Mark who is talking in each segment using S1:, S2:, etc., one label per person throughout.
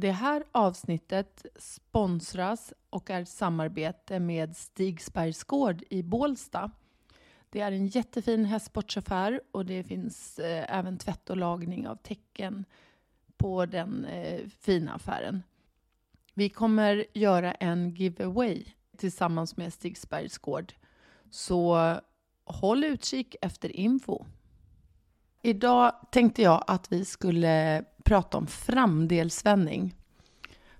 S1: Det här avsnittet sponsras och är ett samarbete med Stigsbergs gård i Bålsta. Det är en jättefin hästsportsaffär och det finns eh, även tvätt och lagning av tecken på den eh, fina affären. Vi kommer göra en giveaway tillsammans med Stigsbergs gård. Så håll utkik efter info. Idag tänkte jag att vi skulle prata om framdelsvändning.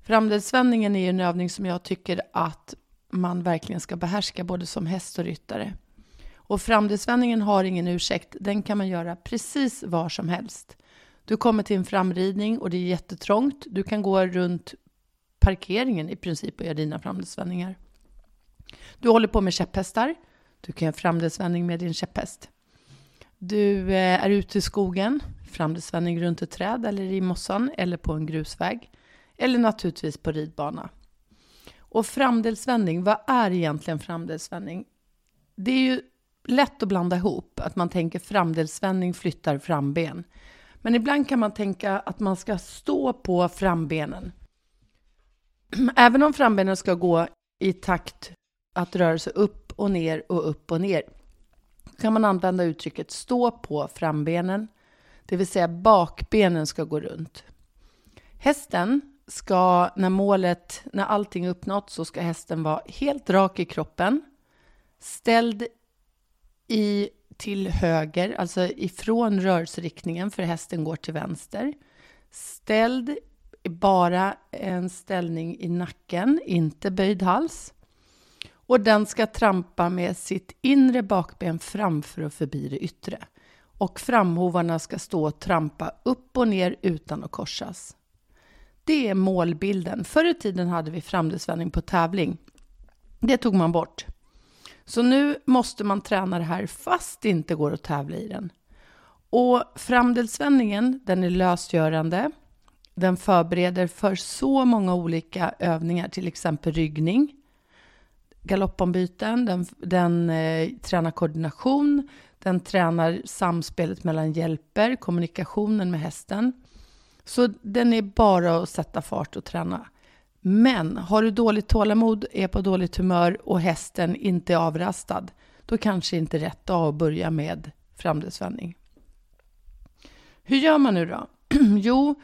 S1: Framdelsvändningen är en övning som jag tycker att man verkligen ska behärska både som häst och ryttare. Och framdelsvändningen har ingen ursäkt. Den kan man göra precis var som helst. Du kommer till en framridning och det är jättetrångt. Du kan gå runt parkeringen i princip och göra dina framdelsvändningar. Du håller på med käpphästar. Du kan göra framdelsvändning med din käpphäst. Du eh, är ute i skogen, framdelsvändning runt ett träd eller i mossan eller på en grusväg. Eller naturligtvis på ridbana. Och framdelsvändning, vad är egentligen framdelsvändning? Det är ju lätt att blanda ihop, att man tänker framdelsvändning flyttar framben. Men ibland kan man tänka att man ska stå på frambenen. Även om frambenen ska gå i takt att röra sig upp och ner och upp och ner kan man använda uttrycket stå på frambenen, det vill säga bakbenen ska gå runt. Hästen ska, när målet, när allting är uppnått, så ska hästen vara helt rak i kroppen, ställd i, till höger, alltså ifrån rörelseriktningen, för hästen går till vänster. Ställd bara en ställning i nacken, inte böjd hals. Och den ska trampa med sitt inre bakben framför och förbi det yttre. Och framhovarna ska stå och trampa upp och ner utan att korsas. Det är målbilden. Förr i tiden hade vi framdelsvändning på tävling. Det tog man bort. Så nu måste man träna det här fast det inte går att tävla i den. Och framdelsvändningen, den är lösgörande. Den förbereder för så många olika övningar, till exempel ryggning, galoppombyten, den, den eh, tränar koordination, den tränar samspelet mellan hjälper, kommunikationen med hästen. Så den är bara att sätta fart och träna. Men har du dåligt tålamod, är på dåligt humör och hästen inte är avrastad, då kanske inte rätt dag att börja med framdelsvändning. Hur gör man nu då? jo,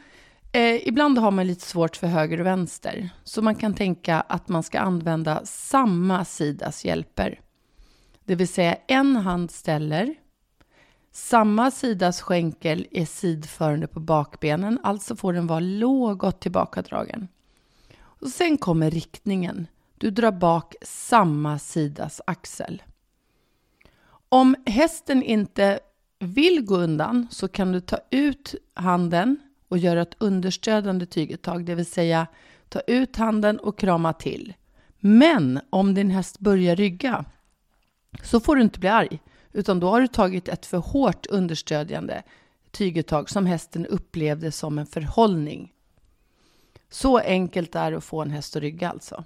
S1: Eh, ibland har man lite svårt för höger och vänster, så man kan tänka att man ska använda samma sidas hjälper. Det vill säga en hand ställer, samma sidas skänkel är sidförande på bakbenen, alltså får den vara lågt tillbakadragen. Och sen kommer riktningen. Du drar bak samma sidas axel. Om hästen inte vill gå undan så kan du ta ut handen och göra ett understödjande tyguttag, det vill säga ta ut handen och krama till. Men om din häst börjar rygga så får du inte bli arg, utan då har du tagit ett för hårt understödjande tyguttag som hästen upplevde som en förhållning. Så enkelt är det att få en häst att rygga alltså.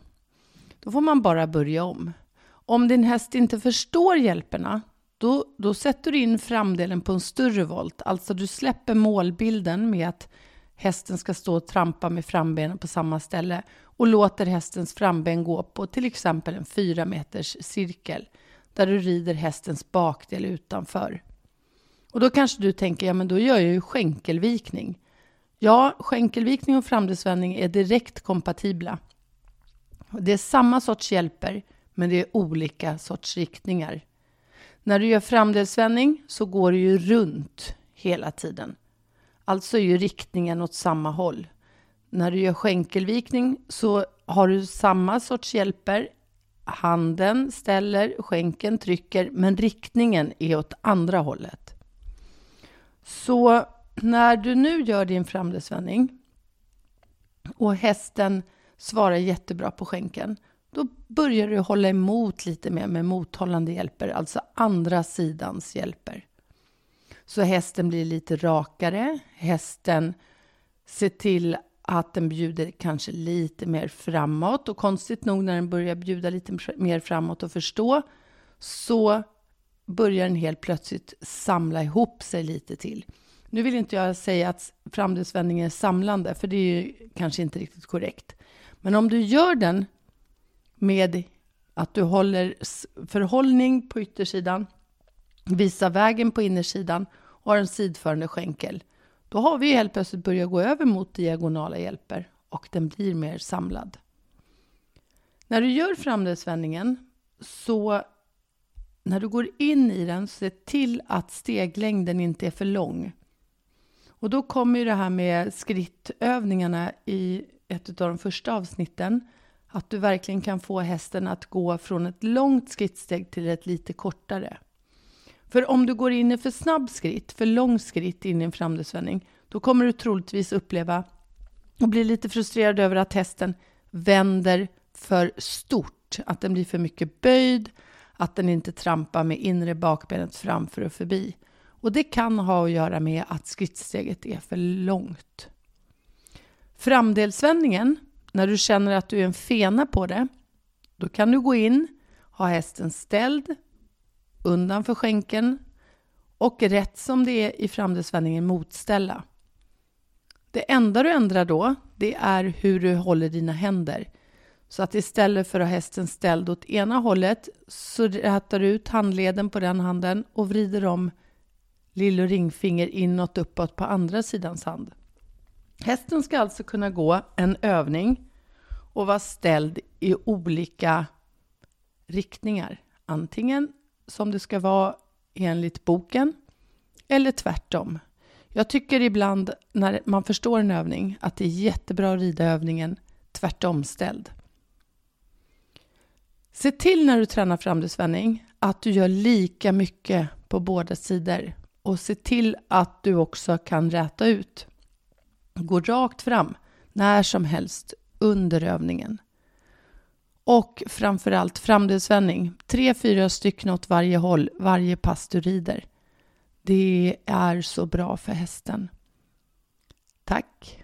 S1: Då får man bara börja om. Om din häst inte förstår hjälperna då, då sätter du in framdelen på en större volt. Alltså du släpper målbilden med att hästen ska stå och trampa med frambenen på samma ställe och låter hästens framben gå på till exempel en fyra meters cirkel där du rider hästens bakdel utanför. Och då kanske du tänker, ja men då gör jag ju skänkelvikning. Ja, skänkelvikning och framdelsvändning är direkt kompatibla. Det är samma sorts hjälper, men det är olika sorts riktningar. När du gör framdelsvändning så går du ju runt hela tiden. Alltså är ju riktningen åt samma håll. När du gör skänkelvikning så har du samma sorts hjälper. Handen ställer, skänken trycker, men riktningen är åt andra hållet. Så när du nu gör din framdelsvändning och hästen svarar jättebra på skänken, då börjar du hålla emot lite mer med mothållande hjälper, alltså andra sidans hjälper. Så hästen blir lite rakare, hästen ser till att den bjuder kanske lite mer framåt och konstigt nog när den börjar bjuda lite mer framåt och förstå så börjar den helt plötsligt samla ihop sig lite till. Nu vill inte jag säga att framdelsvändning är samlande, för det är ju kanske inte riktigt korrekt. Men om du gör den med att du håller förhållning på yttersidan, visar vägen på innersidan och har en sidförande skänkel, då har vi helt plötsligt börjat gå över mot diagonala hjälper och den blir mer samlad. När du gör framdelsvändningen så när du går in i den, se till att steglängden inte är för lång. Och då kommer ju det här med skrittövningarna i ett av de första avsnitten. Att du verkligen kan få hästen att gå från ett långt skrittsteg till ett lite kortare. För om du går in i för snabb skritt, för lång skritt in i en framdelsvändning, då kommer du troligtvis uppleva och bli lite frustrerad över att hästen vänder för stort, att den blir för mycket böjd, att den inte trampar med inre bakbenet framför och förbi. Och det kan ha att göra med att skrittsteget är för långt. Framdelsvändningen, när du känner att du är en fena på det, då kan du gå in, ha hästen ställd, undan för skänken och rätt som det är i framdelsvändningen motställa. Det enda du ändrar då, det är hur du håller dina händer. Så att istället för att ha hästen ställd åt ena hållet så rätar du ut handleden på den handen och vrider om lill och ringfinger inåt uppåt på andra sidans hand. Hästen ska alltså kunna gå en övning och vara ställd i olika riktningar. Antingen som det ska vara enligt boken eller tvärtom. Jag tycker ibland när man förstår en övning att det är jättebra att rida övningen tvärtomställd. Se till när du tränar framdusvändning att du gör lika mycket på båda sidor och se till att du också kan räta ut. Gå rakt fram när som helst under övningen. Och framförallt framdelsvändning. Tre, fyra stycken åt varje håll varje pass du rider. Det är så bra för hästen. Tack!